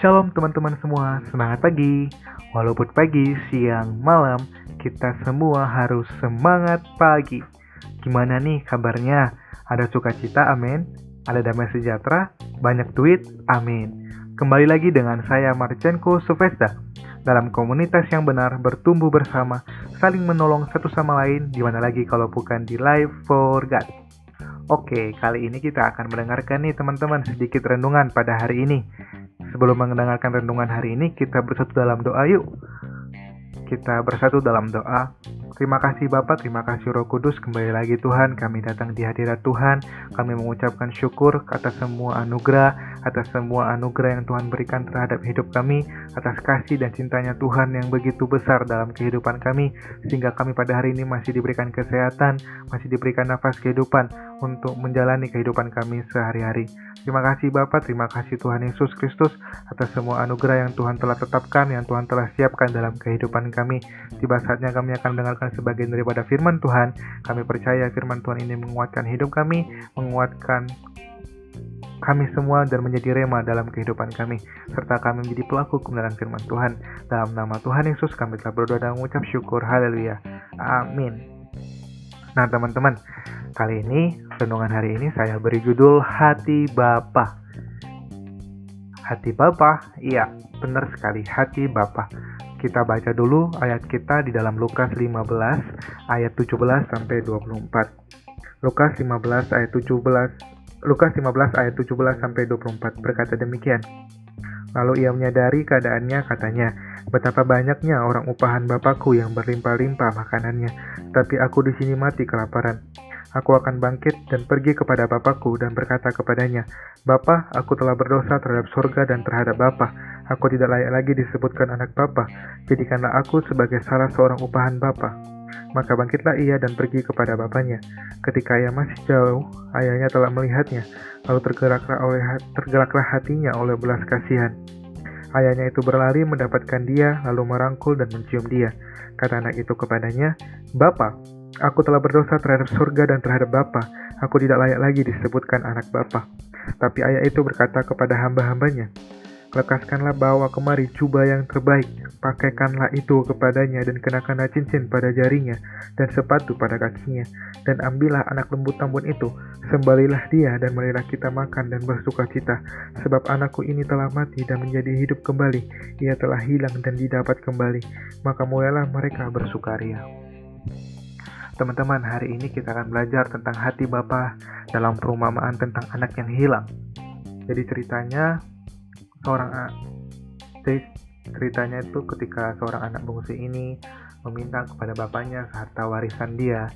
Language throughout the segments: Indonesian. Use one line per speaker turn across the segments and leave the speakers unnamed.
Shalom teman-teman semua, semangat pagi. Walaupun pagi, siang, malam, kita semua harus semangat pagi. Gimana nih kabarnya? Ada sukacita, amin. Ada damai sejahtera, banyak duit, amin. Kembali lagi dengan saya Marcenko Sufesta. Dalam komunitas yang benar, bertumbuh bersama, saling menolong satu sama lain, di mana lagi kalau bukan di Live for God. Oke, kali ini kita akan mendengarkan nih teman-teman sedikit renungan pada hari ini. Sebelum mendengarkan renungan hari ini, kita bersatu dalam doa yuk. Kita bersatu dalam doa. Terima kasih Bapak, terima kasih Roh Kudus. Kembali lagi Tuhan, kami datang di hadirat Tuhan. Kami mengucapkan syukur atas semua anugerah, atas semua anugerah yang Tuhan berikan terhadap hidup kami, atas kasih dan cintanya Tuhan yang begitu besar dalam kehidupan kami, sehingga kami pada hari ini masih diberikan kesehatan, masih diberikan nafas kehidupan untuk menjalani kehidupan kami sehari-hari. Terima kasih Bapak, terima kasih Tuhan Yesus Kristus atas semua anugerah yang Tuhan telah tetapkan, yang Tuhan telah siapkan dalam kehidupan kami. Tiba saatnya kami akan mendengarkan sebagian daripada firman Tuhan. Kami percaya firman Tuhan ini menguatkan hidup kami, menguatkan kami semua dan menjadi rema dalam kehidupan kami, serta kami menjadi pelaku kebenaran firman Tuhan. Dalam nama Tuhan Yesus kami telah berdoa dan mengucap syukur. Haleluya. Amin. Nah teman-teman, kali ini renungan hari ini saya beri judul Hati Bapa. Hati Bapa, iya benar sekali Hati Bapa. Kita baca dulu ayat kita di dalam Lukas 15 ayat 17 sampai 24. Lukas 15 ayat 17 Lukas 15 ayat 17 sampai 24 berkata demikian. Lalu ia menyadari keadaannya katanya, Betapa banyaknya orang upahan Bapakku yang berlimpah-limpah makanannya, tapi aku di sini mati kelaparan. Aku akan bangkit dan pergi kepada Bapakku dan berkata kepadanya, Bapa, aku telah berdosa terhadap surga dan terhadap Bapa. Aku tidak layak lagi disebutkan anak Bapa. Jadikanlah aku sebagai salah seorang upahan Bapa. Maka bangkitlah ia dan pergi kepada bapaknya. Ketika ia masih jauh, ayahnya telah melihatnya, lalu tergeraklah, oleh, tergeraklah hatinya oleh belas kasihan. Ayahnya itu berlari mendapatkan dia, lalu merangkul dan mencium dia. Kata anak itu kepadanya, Bapa, aku telah berdosa terhadap surga dan terhadap Bapa. Aku tidak layak lagi disebutkan anak Bapa. Tapi ayah itu berkata kepada hamba-hambanya, Lekaskanlah bawa kemari jubah yang terbaik, pakaikanlah itu kepadanya dan kenakanlah cincin pada jarinya dan sepatu pada kakinya. Dan ambillah anak lembu tambun itu, sembalilah dia dan marilah kita makan dan bersuka cita. Sebab anakku ini telah mati dan menjadi hidup kembali, ia telah hilang dan didapat kembali. Maka mulailah mereka bersukaria. Teman-teman, hari ini kita akan belajar tentang hati Bapa dalam perumpamaan tentang anak yang hilang. Jadi ceritanya seorang jadi ceritanya itu ketika seorang anak bungsu ini meminta kepada bapaknya harta warisan dia.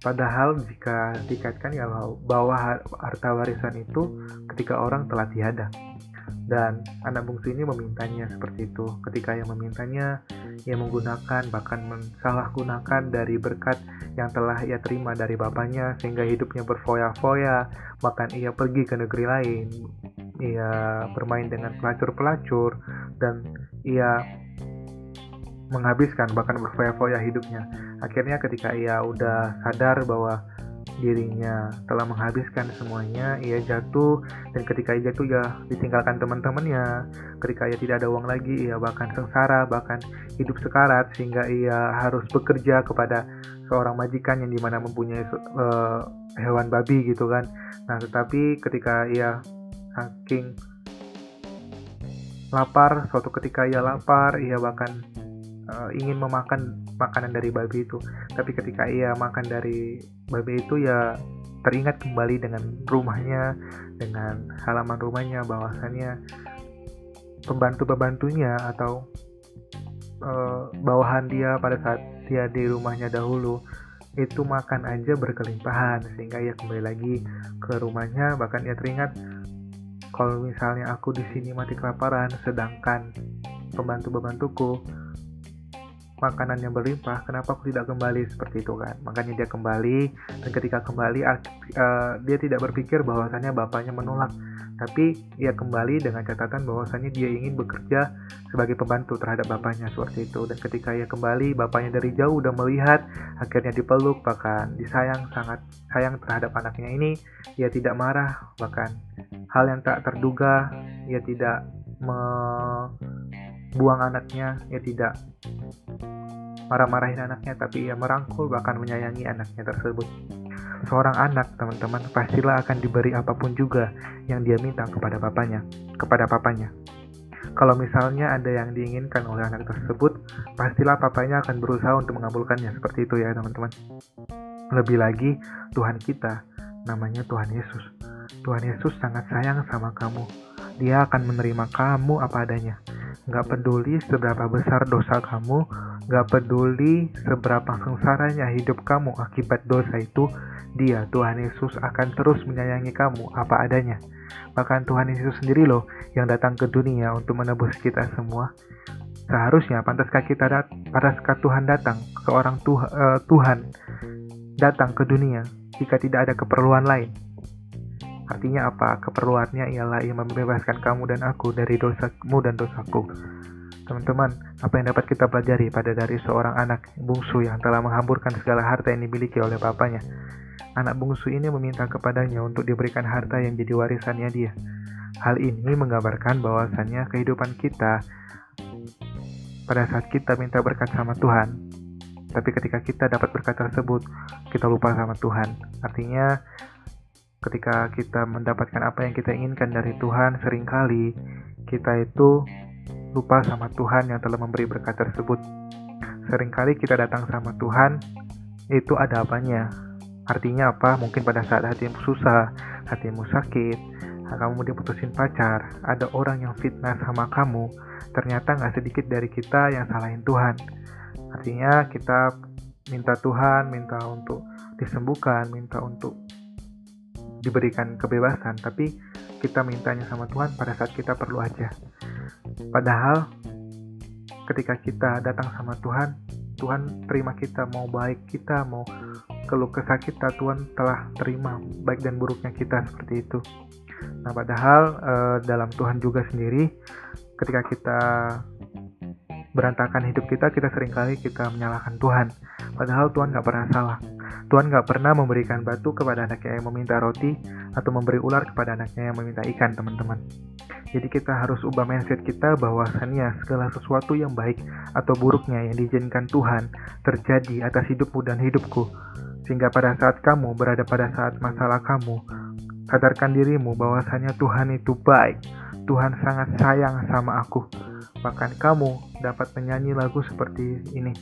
Padahal jika dikaitkan ya bahwa harta warisan itu ketika orang telah tiada. Dan anak bungsu ini memintanya seperti itu. Ketika ia memintanya ia menggunakan bahkan mensalahgunakan dari berkat yang telah ia terima dari bapaknya sehingga hidupnya berfoya-foya bahkan ia pergi ke negeri lain ia bermain dengan pelacur-pelacur dan ia menghabiskan bahkan berfoya-foya hidupnya akhirnya ketika ia udah sadar bahwa dirinya telah menghabiskan semuanya, ia jatuh dan ketika ia jatuh ya ditinggalkan teman-temannya. Ketika ia tidak ada uang lagi, ia bahkan sengsara, bahkan hidup sekarat sehingga ia harus bekerja kepada seorang majikan yang di mana mempunyai uh, hewan babi gitu kan. Nah, tetapi ketika ia saking lapar, suatu ketika ia lapar, ia bahkan uh, ingin memakan makanan dari babi itu. Tapi ketika ia makan dari babi itu ya teringat kembali dengan rumahnya, dengan halaman rumahnya, bahwasannya pembantu-pembantunya atau uh, bawahan dia pada saat dia di rumahnya dahulu itu makan aja berkelimpahan sehingga ia kembali lagi ke rumahnya bahkan ia teringat kalau misalnya aku di sini mati kelaparan sedangkan pembantu-pembantuku makanan yang berlimpah, kenapa aku tidak kembali seperti itu kan? Makanya dia kembali dan ketika kembali uh, dia tidak berpikir bahwasannya bapaknya menolak, tapi ia kembali dengan catatan bahwasannya dia ingin bekerja sebagai pembantu terhadap bapaknya seperti itu. Dan ketika ia kembali, bapaknya dari jauh udah melihat, akhirnya dipeluk bahkan disayang sangat sayang terhadap anaknya ini. Ia tidak marah bahkan hal yang tak terduga, ia tidak membuang anaknya ya tidak marah-marahin anaknya tapi ia merangkul bahkan menyayangi anaknya tersebut seorang anak teman-teman pastilah akan diberi apa pun juga yang dia minta kepada papanya kepada papanya. Kalau misalnya ada yang diinginkan oleh anak tersebut pastilah papanya akan berusaha untuk mengabulkannya seperti itu ya teman-teman. Lebih lagi Tuhan kita namanya Tuhan Yesus. Tuhan Yesus sangat sayang sama kamu. Dia akan menerima kamu apa adanya Gak peduli seberapa besar dosa kamu, gak peduli seberapa sengsaranya hidup kamu akibat dosa itu, dia, Tuhan Yesus akan terus menyayangi kamu apa adanya. Bahkan Tuhan Yesus sendiri loh yang datang ke dunia untuk menebus kita semua. Seharusnya pantaskah kita dat pantaskah Tuhan datang seorang uh, Tuhan datang ke dunia jika tidak ada keperluan lain? Artinya apa? Keperluannya ialah ia membebaskan kamu dan aku dari dosamu dan dosaku. Teman-teman, apa yang dapat kita pelajari pada dari seorang anak bungsu yang telah menghamburkan segala harta yang dimiliki oleh bapaknya? Anak bungsu ini meminta kepadanya untuk diberikan harta yang jadi warisannya dia. Hal ini menggambarkan bahwasannya kehidupan kita pada saat kita minta berkat sama Tuhan, tapi ketika kita dapat berkat tersebut, kita lupa sama Tuhan. Artinya, ketika kita mendapatkan apa yang kita inginkan dari Tuhan, sering kali kita itu lupa sama Tuhan yang telah memberi berkat tersebut. Seringkali kita datang sama Tuhan, itu ada apanya. Artinya apa? Mungkin pada saat hatimu susah, hatimu sakit, kamu diputusin pacar, ada orang yang fitnah sama kamu, ternyata nggak sedikit dari kita yang salahin Tuhan. Artinya kita minta Tuhan, minta untuk disembuhkan, minta untuk diberikan kebebasan, tapi kita mintanya sama Tuhan pada saat kita perlu aja. Padahal ketika kita datang sama Tuhan, Tuhan terima kita mau baik kita mau keluh kesah kita Tuhan telah terima baik dan buruknya kita seperti itu. Nah padahal eh, dalam Tuhan juga sendiri ketika kita berantakan hidup kita, kita sering kali kita menyalahkan Tuhan. Padahal Tuhan gak pernah salah. Tuhan gak pernah memberikan batu kepada anaknya yang meminta roti atau memberi ular kepada anaknya yang meminta ikan, teman-teman. Jadi kita harus ubah mindset kita bahwasannya segala sesuatu yang baik atau buruknya yang diizinkan Tuhan terjadi atas hidupmu dan hidupku. Sehingga pada saat kamu berada pada saat masalah kamu, sadarkan dirimu bahwasannya Tuhan itu baik. Tuhan sangat sayang sama aku. Bahkan kamu dapat menyanyi lagu seperti ini.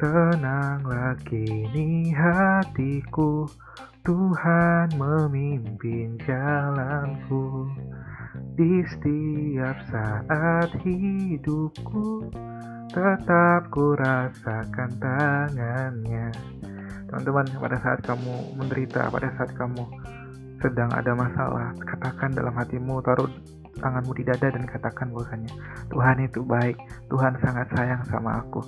Tenanglah kini hatiku, Tuhan memimpin jalanku di setiap saat hidupku. Tetap ku rasakan tangannya. Teman-teman, pada saat kamu menderita, pada saat kamu sedang ada masalah, katakan dalam hatimu, taruh tanganmu di dada dan katakan bahwasanya Tuhan itu baik, Tuhan sangat sayang sama aku.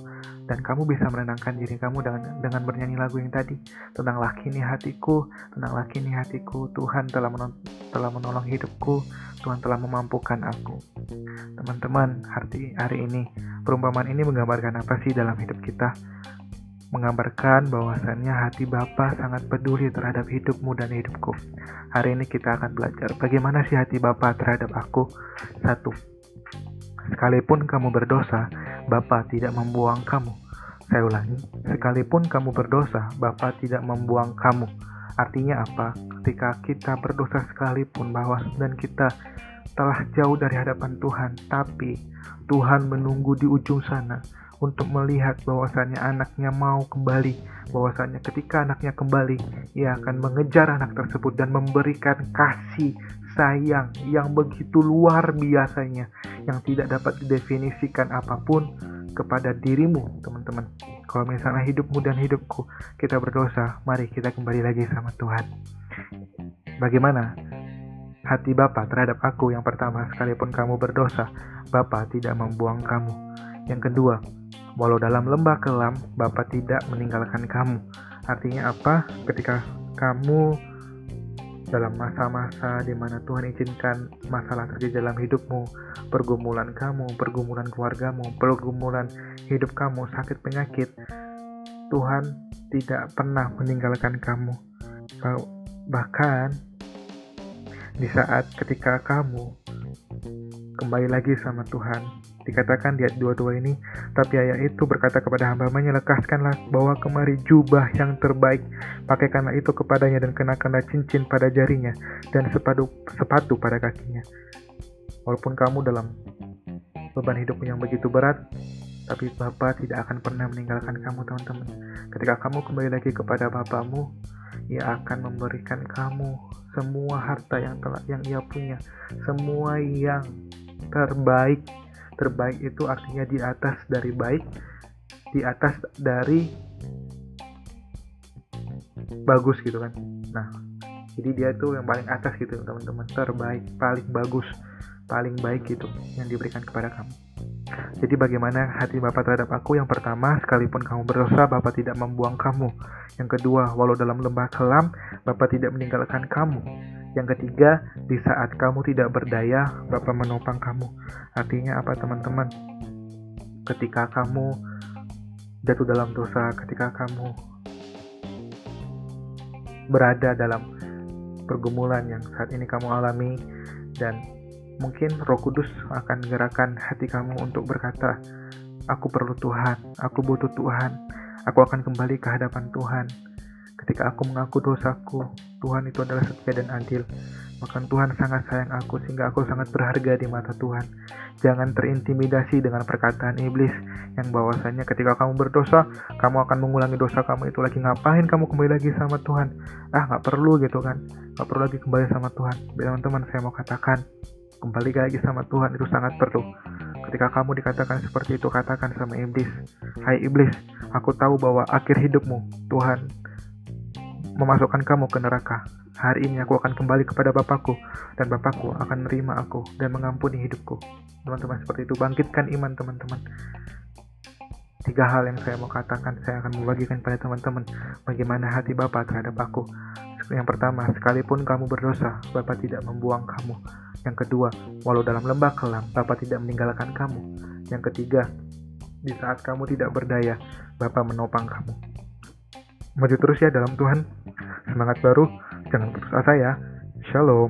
Dan kamu bisa menenangkan diri kamu dengan dengan bernyanyi lagu yang tadi tentang laki ini hatiku, tentang laki ini hatiku, Tuhan telah menolong, telah menolong hidupku, Tuhan telah memampukan aku. Teman-teman, hari hari ini perumpamaan ini menggambarkan apa sih dalam hidup kita? menggambarkan bahwasannya hati Bapa sangat peduli terhadap hidupmu dan hidupku. Hari ini kita akan belajar bagaimana sih hati Bapa terhadap aku. Satu, sekalipun kamu berdosa, Bapa tidak membuang kamu. Saya ulangi, sekalipun kamu berdosa, Bapa tidak membuang kamu. Artinya apa? Ketika kita berdosa sekalipun bahwa dan kita telah jauh dari hadapan Tuhan, tapi Tuhan menunggu di ujung sana untuk melihat bahwasannya anaknya mau kembali, bahwasannya ketika anaknya kembali, ia akan mengejar anak tersebut dan memberikan kasih sayang yang begitu luar biasanya, yang tidak dapat didefinisikan apa pun kepada dirimu, teman-teman. Kalau misalnya hidupmu dan hidupku kita berdosa, mari kita kembali lagi sama Tuhan. Bagaimana hati Bapa terhadap aku yang pertama, sekalipun kamu berdosa, Bapa tidak membuang kamu. Yang kedua, Walau dalam lembah kelam, Bapa tidak meninggalkan kamu. Artinya apa? Ketika kamu dalam masa-masa di mana Tuhan izinkan masalah terjadi dalam hidupmu, pergumulan kamu, pergumulan keluargamu, pergumulan hidup kamu, sakit penyakit, Tuhan tidak pernah meninggalkan kamu. Bahkan di saat ketika kamu kembali lagi sama Tuhan. Dikatakan di ayat 22 ini, tapi ayah itu berkata kepada hamba-hambanya, lekaskanlah bawa kemari jubah yang terbaik, pakaikanlah itu kepadanya dan kenakanlah cincin pada jarinya dan sepatu sepatu pada kakinya. Walaupun kamu dalam beban hidupmu yang begitu berat, tapi Bapa tidak akan pernah meninggalkan kamu teman-teman. Ketika kamu kembali lagi kepada Bapamu, ia akan memberikan kamu semua harta yang telah yang ia punya, semua yang terbaik. Terbaik itu artinya di atas dari baik, di atas dari bagus gitu kan. Nah, jadi dia itu yang paling atas gitu teman-teman, terbaik, paling bagus, paling baik gitu yang diberikan kepada kamu. Jadi bagaimana hati Bapak terhadap aku? Yang pertama, sekalipun kamu berdosa, Bapak tidak membuang kamu. Yang kedua, walau dalam lembah kelam, Bapak tidak meninggalkan kamu. Yang ketiga, di saat kamu tidak berdaya, Bapak menopang kamu. Artinya apa teman-teman? Ketika kamu jatuh dalam dosa, ketika kamu berada dalam pergumulan yang saat ini kamu alami dan mungkin Roh Kudus akan gerakan hati kamu untuk berkata, "Aku perlu Tuhan, aku butuh Tuhan, aku akan kembali ke hadapan Tuhan." Ketika aku mengaku dosaku, Tuhan itu adalah setia dan adil. Maka Tuhan sangat sayang aku sehingga aku sangat berharga di mata Tuhan. Jangan terintimidasi dengan perkataan iblis yang bahwasanya ketika kamu berdosa, kamu akan mengulangi dosa kamu itu lagi. Ngapain kamu kembali lagi sama Tuhan? Ah, nggak perlu gitu kan. Nggak perlu lagi kembali sama Tuhan. Teman-teman, saya mau katakan, kembali lagi sama Tuhan itu sangat perlu. Ketika kamu dikatakan seperti itu, katakan sama iblis, Hai iblis, aku tahu bahwa akhir hidupmu, Tuhan memasukkan kamu ke neraka. Hari ini aku akan kembali kepada Bapakku, dan Bapakku akan menerima aku dan mengampuni hidupku. Teman-teman seperti itu, bangkitkan iman teman-teman. Tiga hal yang saya mau katakan, saya akan membagikan pada teman-teman bagaimana hati Bapak terhadap aku. Yang pertama, sekalipun kamu berdosa, Bapak tidak membuang kamu. Yang kedua, walau dalam lembah kelam, Bapak tidak meninggalkan kamu. Yang ketiga, di saat kamu tidak berdaya, Bapak menopang kamu. Maju terus ya dalam Tuhan. Semangat baru, jangan putus asa ya. Shalom.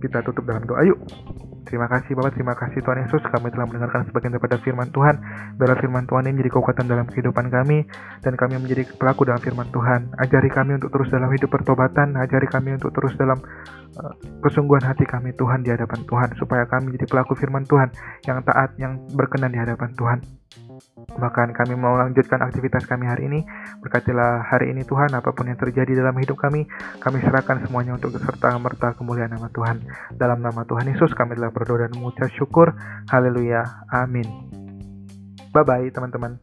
Kita tutup dalam doa yuk. Terima kasih Bapak, terima kasih Tuhan Yesus kami telah mendengarkan sebagian daripada firman Tuhan. Biarlah firman Tuhan ini menjadi kekuatan dalam kehidupan kami dan kami menjadi pelaku dalam firman Tuhan. Ajari kami untuk terus dalam hidup pertobatan, ajari kami untuk terus dalam uh, kesungguhan hati kami Tuhan di hadapan Tuhan supaya kami menjadi pelaku firman Tuhan yang taat, yang berkenan di hadapan Tuhan. Bahkan kami mau lanjutkan aktivitas kami hari ini. Berkatilah hari ini Tuhan, apa pun yang terjadi dalam hidup kami, kami serahkan semuanya untuk serta merta kemuliaan nama Tuhan. Dalam nama Tuhan Yesus kami telah berdoa dan mengucap syukur. Haleluya. Amin. Bye-bye teman-teman.